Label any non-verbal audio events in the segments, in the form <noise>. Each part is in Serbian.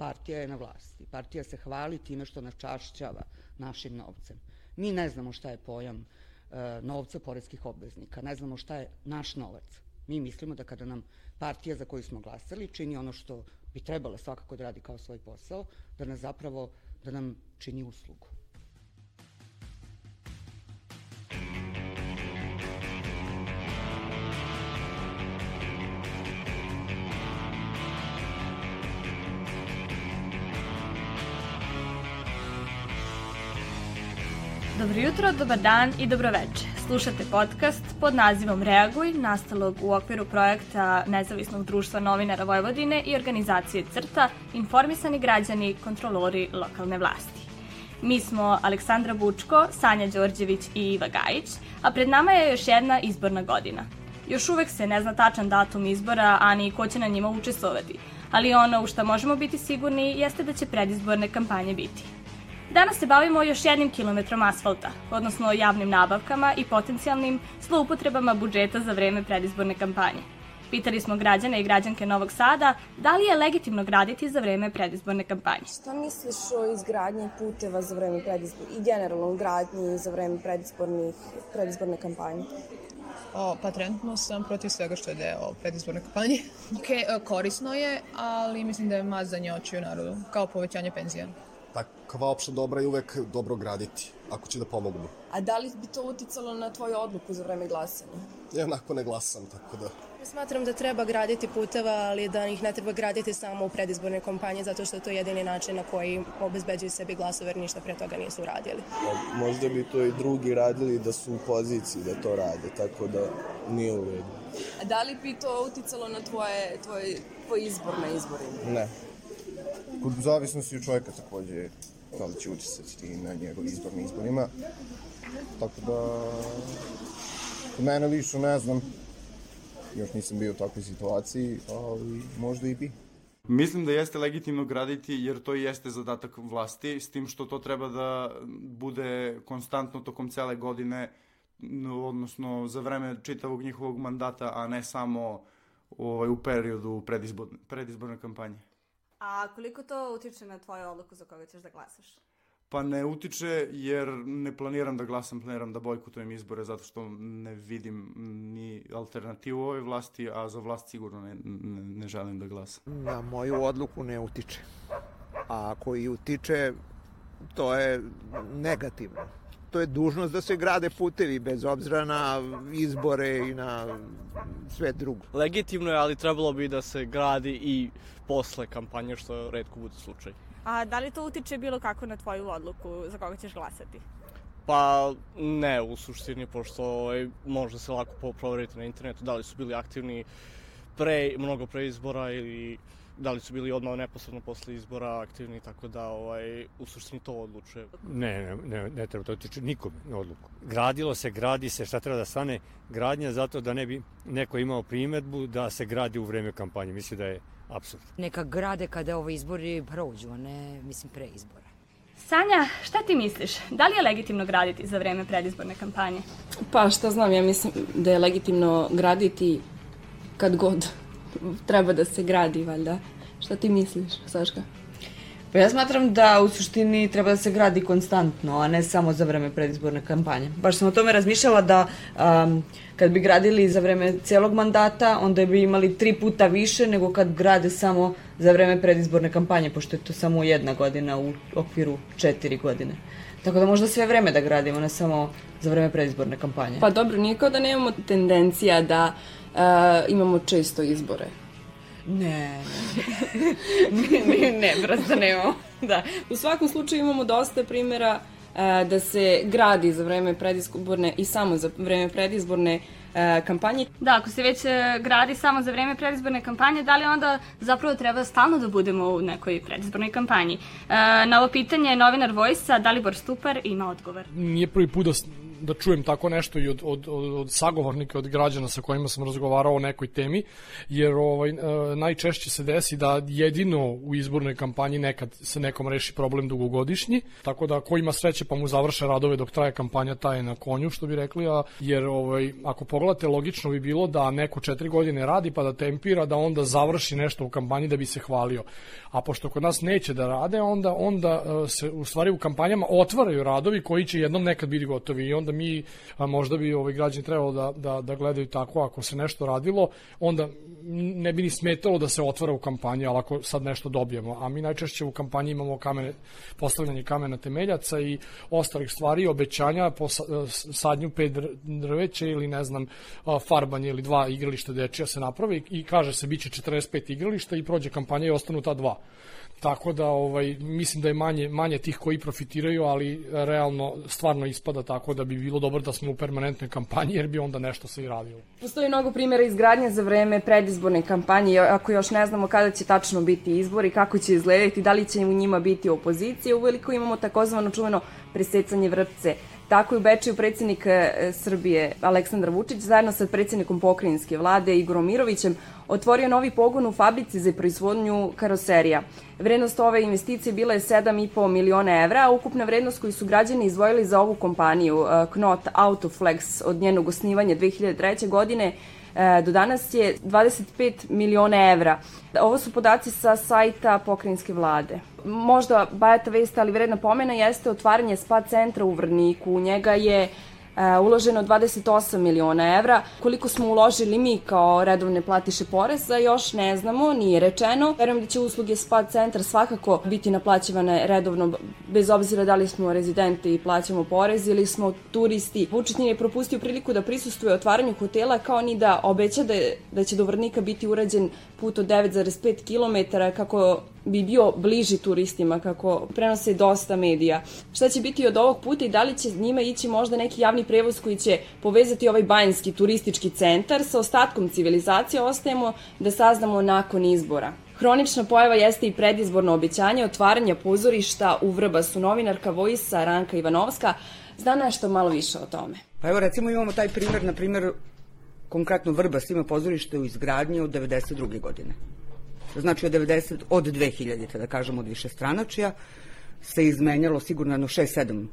partija je na vlasti. Partija se hvali time što nas čašćava našim novcem. Mi ne znamo šta je pojam e, novca porezkih obveznika, ne znamo šta je naš novac. Mi mislimo da kada nam partija za koju smo glasali čini ono što bi trebala svakako da radi kao svoj posao, da nas zapravo, da nam čini uslugu. Dobro jutro, dobar dan i dobroveče. Slušate podcast pod nazivom Reaguj, nastalog u okviru projekta Nezavisnog društva novinara Vojvodine i organizacije CRTA, informisani građani, kontrolori lokalne vlasti. Mi smo Aleksandra Bučko, Sanja Đorđević i Iva Gajić, a pred nama je još jedna izborna godina. Još uvek se ne zna tačan datum izbora, a ni ko će na njima učestvovati, ali ono u što možemo biti sigurni jeste da će predizborne kampanje biti. Danas se bavimo još jednim kilometrom asfalta, odnosno javnim nabavkama i potencijalnim zloupotrebama budžeta za vreme predizborne kampanje. Pitali smo građane i građanke Novog Sada da li je legitimno graditi za vreme predizborne kampanje. Šta misliš o izgradnji puteva za vreme predizborne i generalno gradnji za vreme predizbornih, predizborne kampanje? O, pa trenutno sam protiv svega što je deo predizborne kampanje. <laughs> Ok, e, korisno je, ali mislim da je mazanje očiju narodu, kao povećanje penzija takva opšta dobra je uvek dobro graditi, ako će da pomognu. A da li bi to uticalo na tvoju odluku za vreme glasanja? Ja onako ne glasam, tako da... Smatram da treba graditi puteva, ali da ih ne treba graditi samo u predizborne kampanje, zato što je to jedini način na koji obezbeđuju sebi glasove, jer ništa pre toga nisu uradili. A možda bi to i drugi radili da su u poziciji da to rade, tako da nije u redu. A da li bi to uticalo na tvoje, tvoje, tvoj izbor na izborima? Ne. Kod zavisnosti od čovjeka takođe da li će učestvati na njegov izbor na izborima. Tako da, kod mene lično ne znam, još nisam bio u takvoj situaciji, ali možda i bi. Mislim da jeste legitimno graditi jer to jeste zadatak vlasti, s tim što to treba da bude konstantno tokom cele godine, odnosno za vreme čitavog njihovog mandata, a ne samo ovaj, u periodu predizborne, predizborne kampanje. A koliko to utiče na tvoju odluku za koga ćeš da glasaš? Pa ne utiče jer ne planiram da glasam, planiram da bojkotujem izbore zato što ne vidim ni alternativu ovoj vlasti, a za vlast sigurno ne, ne, ne želim da glasam. Na moju odluku ne utiče. A ako i utiče, to je negativno. To je dužnost da se grade putevi bez obzira na izbore i na sve drugo. Legitimno je, ali trebalo bi da se gradi i posle kampanje, što redko bude slučaj. A da li to utiče bilo kako na tvoju odluku za koga ćeš glasati? Pa ne, u suštini, pošto ovaj, može se lako proveriti na internetu da li su bili aktivni pre, mnogo pre izbora ili da li su bili odmah neposredno posle izbora aktivni, tako da ovaj, u suštini to odlučuje. Ne, ne, ne, ne treba to tiče nikom na odluku. Gradilo se, gradi se, šta treba da stane gradnja zato da ne bi neko imao primetbu da se gradi u vreme kampanje. Mislim da je apsurd. Neka grade kada ovo izbori prođu, a ne, mislim, pre izbora. Sanja, šta ti misliš? Da li je legitimno graditi za vreme predizborne kampanje? Pa šta znam, ja mislim da je legitimno graditi kad god treba da se gradi, valjda. Šta ti misliš, Saška? Pa ja smatram da u suštini treba da se gradi konstantno, a ne samo za vreme predizborne kampanje. Baš sam o tome razmišljala da um, kad bi gradili za vreme celog mandata, onda bi imali tri puta više nego kad grade samo za vreme predizborne kampanje, pošto je to samo jedna godina u okviru četiri godine. Tako da možda sve vreme da gradimo, ne samo za vreme predizborne kampanje. Pa dobro, nije kao da nemamo tendencija da uh, imamo često izbore. Ne, <laughs> ne, ne, ne, prosto nemamo. Da. U svakom slučaju imamo dosta primjera da se gradi za vreme predizborne i samo za vreme predizborne kampanje. Da, ako se već e, gradi samo za vreme predizborne kampanje, da li onda zapravo treba stalno da budemo u nekoj predizbornoj kampanji? Na ovo pitanje novinar Vojsa Dalibor Stupar ima odgovor. Nije prvi put da da čujem tako nešto i od, od, od, od sagovornika, od građana sa kojima sam razgovarao o nekoj temi, jer ovaj, najčešće se desi da jedino u izbornoj kampanji nekad se nekom reši problem dugogodišnji, tako da ko ima sreće pa mu završe radove dok traje kampanja, taj je na konju, što bi rekli, a, jer ovaj, ako pogledate, logično bi bilo da neko četiri godine radi pa da tempira, da onda završi nešto u kampanji da bi se hvalio. A pošto kod nas neće da rade, onda, onda se u stvari u kampanjama otvaraju radovi koji će jednom nekad biti gotovi i onda mi, a možda bi ovaj građani trebalo da, da, da gledaju tako, ako se nešto radilo, onda ne bi ni smetalo da se otvara u kampanji, ali ako sad nešto dobijemo. A mi najčešće u kampanji imamo kamene, postavljanje kamena temeljaca i ostalih stvari, obećanja po sadnju pet drveća ili ne znam, farbanje ili dva igrališta dečija se napravi i kaže se biće 45 igrališta i prođe kampanja i ostanu ta dva. Tako da ovaj mislim da je manje manje tih koji profitiraju, ali realno stvarno ispada tako da bi bilo dobro da smo u permanentnoj kampanji jer bi onda nešto se i radilo. Postoji mnogo primjera izgradnje za vreme predizborne kampanje, ako još ne znamo kada će tačno biti izbori, kako će izgledati, da li će u njima biti opozicija, uveliko imamo takozvano čuveno presecanje vrpce Tako je u Bečiju predsjednik e, Srbije Aleksandar Vučić zajedno sa predsjednikom pokrajinske vlade Igorom Mirovićem otvorio novi pogon u fabrici za proizvodnju karoserija. Vrednost ove investicije bila je 7,5 miliona evra, a ukupna vrednost koju su građani izdvojili za ovu kompaniju e, Knot Autoflex od njenog osnivanja 2003. godine do danas je 25 miliona evra. Ovo su podaci sa sajta pokrajinske vlade možda bajata vest, ali vredna pomena jeste otvaranje spa centra u Vrniku. U njega je e, uloženo 28 miliona evra. Koliko smo uložili mi kao redovne platiše poreza, još ne znamo, nije rečeno. Verujem da će usluge spa centra svakako biti naplaćivane redovno, bez obzira da li smo rezidenti i plaćamo porez ili smo turisti. Vučić nije propustio priliku da prisustuje otvaranju hotela kao ni da obeća da, je, da će do Vrnika biti urađen put od 9,5 km kako bi bio bliži turistima kako prenose dosta medija. Šta će biti od ovog puta i da li će njima ići možda neki javni prevoz koji će povezati ovaj banjski turistički centar sa ostatkom civilizacije, ostajemo da saznamo nakon izbora. Hronična pojava jeste i predizborno obećanje otvaranja pozorišta u Vrbasu. Novinarka Vojsa Ranka Ivanovska zna nešto malo više o tome. Pa evo recimo imamo taj primer, na primer konkretno Vrbas ima pozorište u izgradnji od 92. godine znači od 90, od 2000, da kažemo od više stranačija, se izmenjalo sigurno jedno 6-7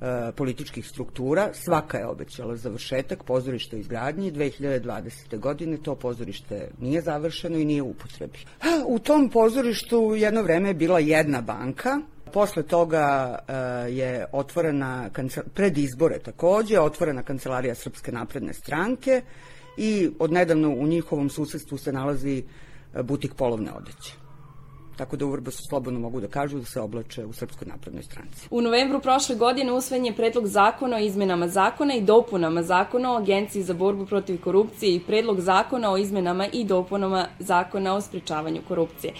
e, političkih struktura, svaka je obećala završetak pozorišta u izgradnji 2020. godine, to pozorište nije završeno i nije u upotrebi. U tom pozorištu jedno vreme je bila jedna banka, Posle toga e, je otvorena, pred izbore takođe, otvorena kancelarija Srpske napredne stranke i odnedavno u njihovom susedstvu se nalazi butik polovne odeće. Tako da u Vrbasu slobodno mogu da kažu da se oblače u Srpskoj naprednoj stranci. U novembru prošle godine usvojen je predlog zakona o izmenama zakona i dopunama zakona o Agenciji za borbu protiv korupcije i predlog zakona o izmenama i dopunama zakona o sprečavanju korupcije.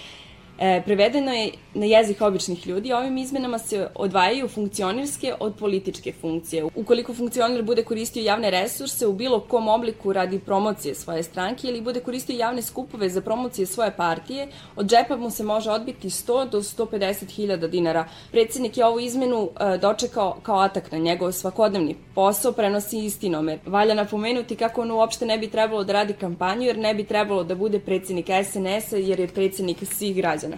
E, prevedeno je na jezik običnih ljudi, ovim izmenama se odvajaju funkcionirske od političke funkcije. Ukoliko funkcioner bude koristio javne resurse u bilo kom obliku radi promocije svoje stranke ili bude koristio javne skupove za promocije svoje partije, od džepa mu se može odbiti 100 do 150 hiljada dinara. Predsednik je ovu izmenu e, dočekao kao atak na njegov svakodnevni posao, prenosi istinomer. Valja napomenuti kako on uopšte ne bi trebalo da radi kampanju, jer ne bi trebalo da bude predsednik SNS-a, jer je predsednik svih građana građana.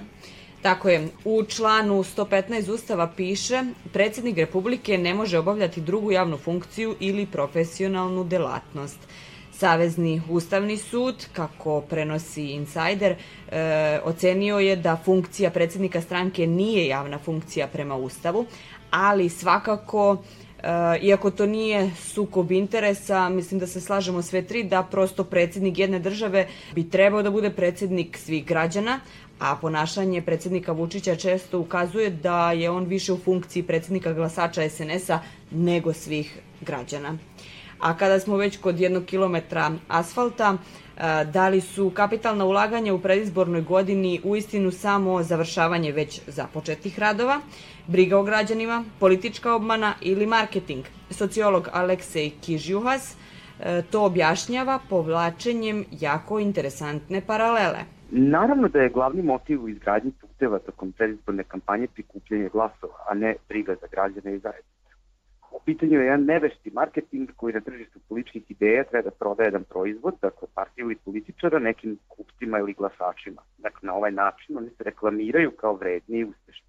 Tako je, u članu 115 Ustava piše predsjednik Republike ne može obavljati drugu javnu funkciju ili profesionalnu delatnost. Savezni ustavni sud, kako prenosi Insider, e, ocenio je da funkcija predsjednika stranke nije javna funkcija prema Ustavu, ali svakako Uh, iako to nije sukob interesa, mislim da se slažemo sve tri da prosto predsjednik jedne države bi trebao da bude predsjednik svih građana, a ponašanje predsednika Vučića često ukazuje da je on više u funkciji predsednika glasača SNS-a nego svih građana. A kada smo već kod jednog kilometra asfalta, e, da li su kapitalna ulaganja u predizbornoj godini u istinu samo završavanje već započetih radova, briga o građanima, politička obmana ili marketing? Sociolog Aleksej Kižjuhas e, to objašnjava povlačenjem jako interesantne paralele – Naravno da je glavni motiv u izgradnji puteva tokom predizborne kampanje prikupljanje glasova, a ne briga za građane i zajednice. pitanju je jedan nevešti marketing koji na tržištu političkih ideja treba da prodaje jedan proizvod, dakle partiju i političara nekim kupcima ili glasačima. Dakle, na ovaj način oni se reklamiraju kao vredni i uspešni.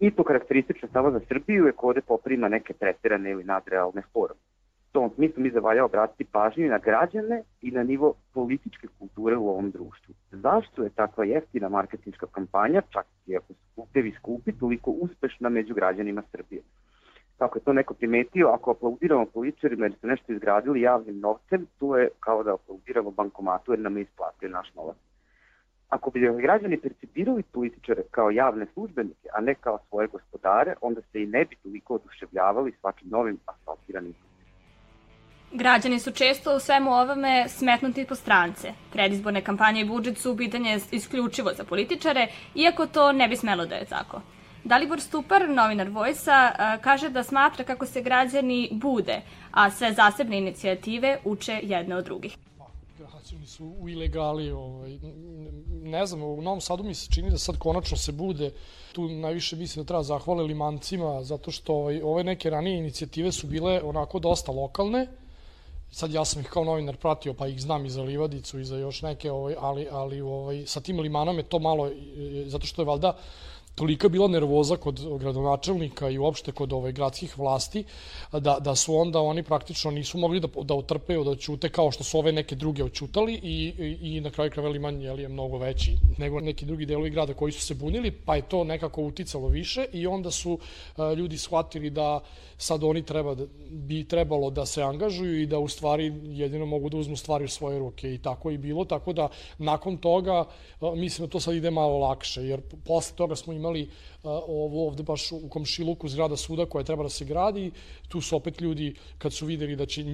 I to karakteristično samo za Srbiju je kode poprima neke pretirane ili nadrealne forme. Tom smislu mi zavalja obratiti pažnju na građane i na nivo političke kulture u ovom društvu. Zašto je takva jeftina marketinška kampanja, čak i ako su skupi, toliko uspešna među građanima Srbije? kako je to neko primetio, ako aplaudiramo političarima jer su nešto izgradili javnim novcem, to je kao da aplaudiramo bankomatu jer nam je isplatio naš novac. Ako bi građani percipirali političare kao javne službenike, a ne kao svoje gospodare, onda se i ne bi toliko oduševljavali svakim novim asfaltiranim Građani su često u svemu ovome smetnuti po strance. Predizborne kampanje i budžet su pitanje isključivo za političare, iako to ne bi smelo da je tako. Dalibor Stupar, novinar Vojsa, kaže da smatra kako se građani bude, a sve zasebne inicijative uče jedne od drugih. Građani su u ilegali, ovaj, ne znam, u Novom Sadu mi se čini da sad konačno se bude, tu najviše mislim da treba zahvale limancima, zato što ovaj, ove neke ranije inicijative su bile onako dosta lokalne, sad ja sam ih kao novinar pratio, pa ih znam i za Livadicu i za još neke, ovaj, ali, ali ovaj, sa tim limanom je to malo, zato što je valjda tolika bila nervoza kod gradonačelnika i uopšte kod ove gradskih vlasti da, da su onda oni praktično nisu mogli da, da otrpeju, da ćute kao što su ove neke druge očutali i, i, i na kraju krajeva Liman je, je mnogo veći nego neki drugi delovi grada koji su se bunili, pa je to nekako uticalo više i onda su a, ljudi shvatili da sad oni treba da, bi trebalo da se angažuju i da u stvari jedino mogu da uzmu stvari u svoje ruke i tako i bilo, tako da nakon toga a, mislim da to sad ide malo lakše, jer posle toga smo imali ovo ovde baš u komšiluku zgrada suda koja treba da se gradi, tu su opet ljudi kad su videli da će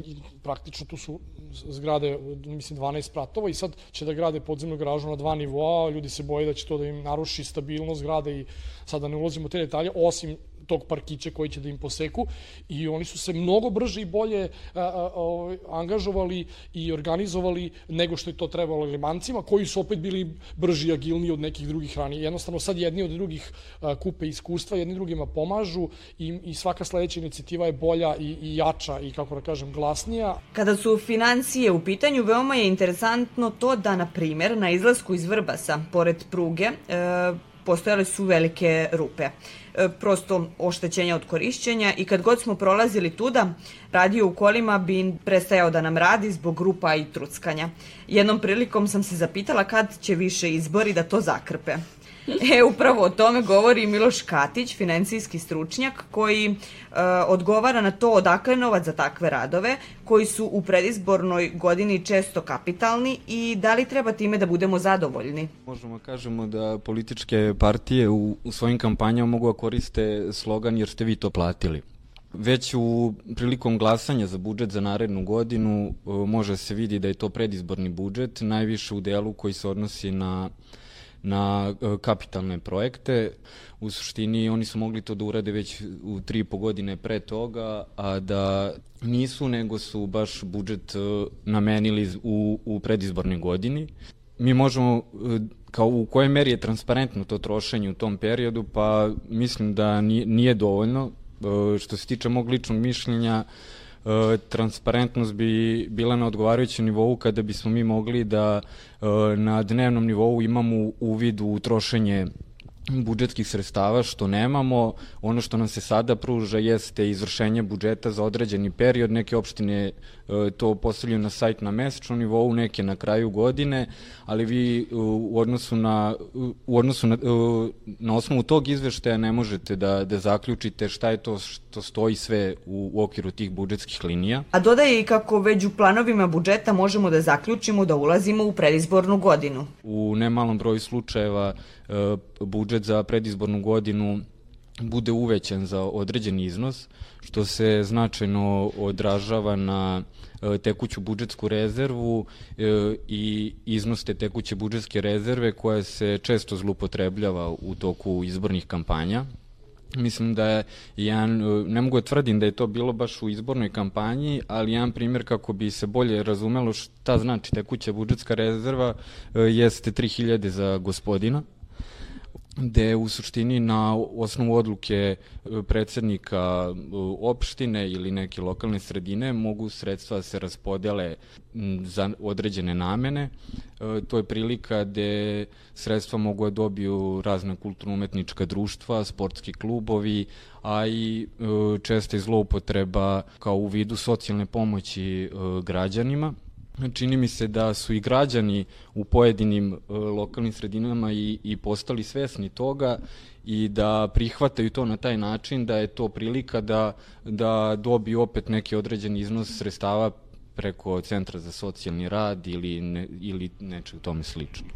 praktično tu su zgrade mislim 12 spratova i sad će da grade podzemnu garažu na dva nivoa, ljudi se boje da će to da im naruši stabilnost zgrade i sada ne ulazimo u te detalje, osim tog parkića koji će da im poseku i oni su se mnogo brže i bolje a, a, a, angažovali i organizovali nego što je to trebalo limancima, koji su opet bili brži i agilniji od nekih drugih ranije. Jednostavno sad jedni od drugih kupe iskustva, jedni drugima pomažu i, i svaka sledeća inicijativa je bolja i, i jača i, kako da kažem, glasnija. Kada su financije u pitanju, veoma je interesantno to da, na primer, na izlasku iz Vrbasa, pored pruge, e, postojale su velike rupe. E, prosto oštećenja od korišćenja i kad god smo prolazili tuda, radio u kolima bi prestajao da nam radi zbog grupa i truckanja. Jednom prilikom sam se zapitala kad će više izbori da to zakrpe. <laughs> E, upravo o tome govori Miloš Katić, financijski stručnjak, koji e, odgovara na to odakle novac za takve radove, koji su u predizbornoj godini često kapitalni i da li treba time da budemo zadovoljni? Možemo kažemo da političke partije u, u svojim kampanjama mogu da koriste slogan jer ste vi to platili. Već u prilikom glasanja za budžet za narednu godinu e, može se vidi da je to predizborni budžet, najviše u delu koji se odnosi na na e, kapitalne projekte. U suštini oni su mogli to da urade već u tri i po godine pre toga, a da nisu, nego su baš budžet e, namenili u, u predizbornoj godini. Mi možemo, e, kao u kojoj meri je transparentno to trošenje u tom periodu, pa mislim da nije, dovoljno. Što se tiče mog ličnog mišljenja, transparentnost bi bila na odgovarajućem nivou kada bismo mi mogli da e, na dnevnom nivou imamo uvid u trošenje budžetskih sredstava što nemamo. Ono što nam se sada pruža jeste izvršenje budžeta za određeni period. Neke opštine e, to postavljaju na sajt na mesečnom nivou, neke na kraju godine, ali vi e, u odnosu na, u odnosu na, e, na osnovu tog izveštaja ne možete da, da zaključite šta je to što stoji sve u, u okviru tih budžetskih linija. A dodaje i kako već u planovima budžeta možemo da zaključimo da ulazimo u predizbornu godinu. U nemalom broju slučajeva budžet za predizbornu godinu bude uvećan za određen iznos, što se značajno odražava na e, tekuću budžetsku rezervu e, i iznos te tekuće budžetske rezerve koja se često zlupotrebljava u toku izbornih kampanja. Mislim da je jedan, e, ne mogu da tvrdim da je to bilo baš u izbornoj kampanji, ali jedan primjer kako bi se bolje razumelo šta znači tekuća budžetska rezerva jeste 3000 za gospodina gde u suštini na osnovu odluke e, predsednika e, opštine ili neke lokalne sredine mogu sredstva da se raspodele za određene namene. E, to je prilika gde sredstva mogu da dobiju razne kulturno-umetnička društva, sportski klubovi, a i česta zloupotreba kao u vidu socijalne pomoći građanima čini mi se da su i građani u pojedinim uh, lokalnim sredinama i, i postali svesni toga i da prihvataju to na taj način da je to prilika da, da dobiju opet neki određeni iznos sredstava preko Centra za socijalni rad ili, ne, ili neče u tome slično.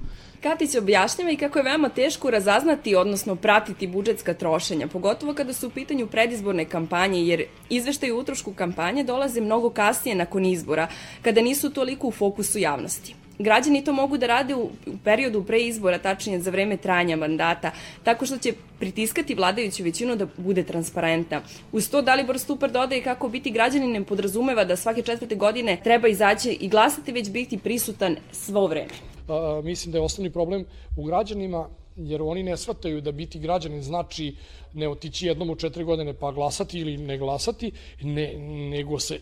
Katić objašnjava i kako je veoma teško razaznati, odnosno pratiti budžetska trošenja, pogotovo kada su u pitanju predizborne kampanje, jer izveštaje utrošku kampanje dolaze mnogo kasnije nakon izbora, kada nisu toliko u fokusu javnosti. Građani to mogu da rade u, u periodu pre izbora, tačnije za vreme trajanja mandata, tako što će pritiskati vladajuću većinu da bude transparentna. Uz to Dalibor Stupar dodaje kako biti građanin ne podrazumeva da svake četvrte godine treba izaći i glasati, već biti prisutan svo vreme. A, mislim da je osnovni problem u građanima jer oni ne shvataju da biti građanin znači ne otići jednom u četiri godine pa glasati ili ne glasati, ne, nego, se,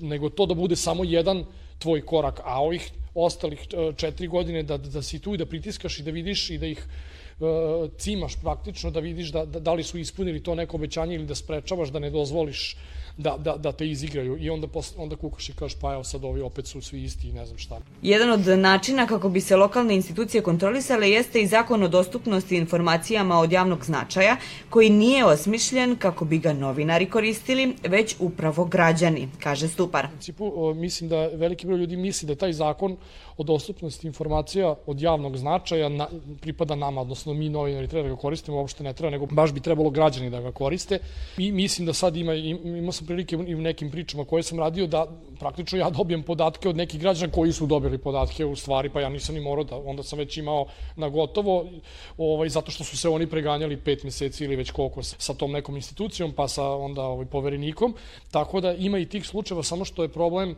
nego to da bude samo jedan tvoj korak, a ovih ostalih e, četiri godine da, da si tu i da pritiskaš i da vidiš i da ih uh, cimaš praktično, da vidiš da, da, da li su ispunili to neko obećanje ili da sprečavaš, da ne dozvoliš da, da, da te izigraju i onda, posle, onda kukaš i kažeš pa evo sad ovi opet su svi isti i ne znam šta. Jedan od načina kako bi se lokalne institucije kontrolisale jeste i zakon o dostupnosti informacijama od javnog značaja koji nije osmišljen kako bi ga novinari koristili, već upravo građani, kaže Stupar. U principu mislim da veliki broj ljudi misli da taj zakon o dostupnosti informacija od javnog značaja na, pripada nama, odnosno mi novinari treba da ga koristimo, uopšte ne treba, nego baš bi trebalo građani da ga koriste. I mislim da sad ima, ima sam prilike i u nekim pričama koje sam radio da praktično ja dobijem podatke od nekih građana koji su dobili podatke u stvari, pa ja nisam ni morao da, onda sam već imao na gotovo, ovaj, zato što su se oni preganjali pet meseci ili već koliko sa tom nekom institucijom, pa sa onda ovaj, poverenikom, tako da ima i tih slučajeva, samo što je problem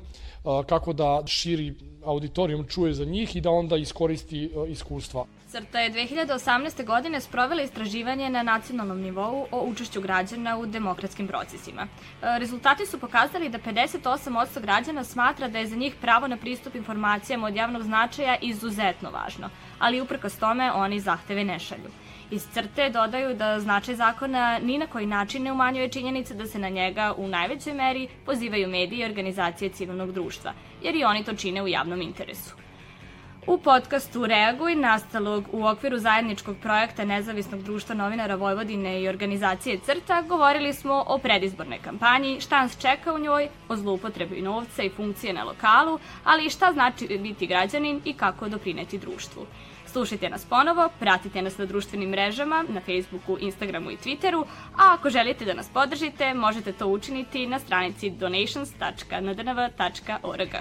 kako da širi auditorijum čuje za njih i da onda iskoristi iskustva. CRTA je 2018. godine sprovela istraživanje na nacionalnom nivou o učešću građana u demokratskim procesima. Rezultati su pokazali da 58% građana smatra da je za njih pravo na pristup informacijama od javnog značaja izuzetno važno, ali uprkos tome oni zahteve ne šalju. Iz crte dodaju da značaj zakona ni na koji način ne umanjuje činjenice da se na njega u najvećoj meri pozivaju mediji i organizacije civilnog društva, jer i oni to čine u javnom interesu. U podcastu Reaguj, nastalog u okviru zajedničkog projekta Nezavisnog društva novinara Vojvodine i organizacije CRTA, govorili smo o predizbornoj kampanji, šta nas čeka u njoj, o zloupotrebi novca i funkcije na lokalu, ali i šta znači biti građanin i kako doprineti društvu. Slušajte nas ponovo, pratite nas na društvenim mrežama, na Facebooku, Instagramu i Twitteru, a ako želite da nas podržite, možete to učiniti na stranici donations.ndnv.org.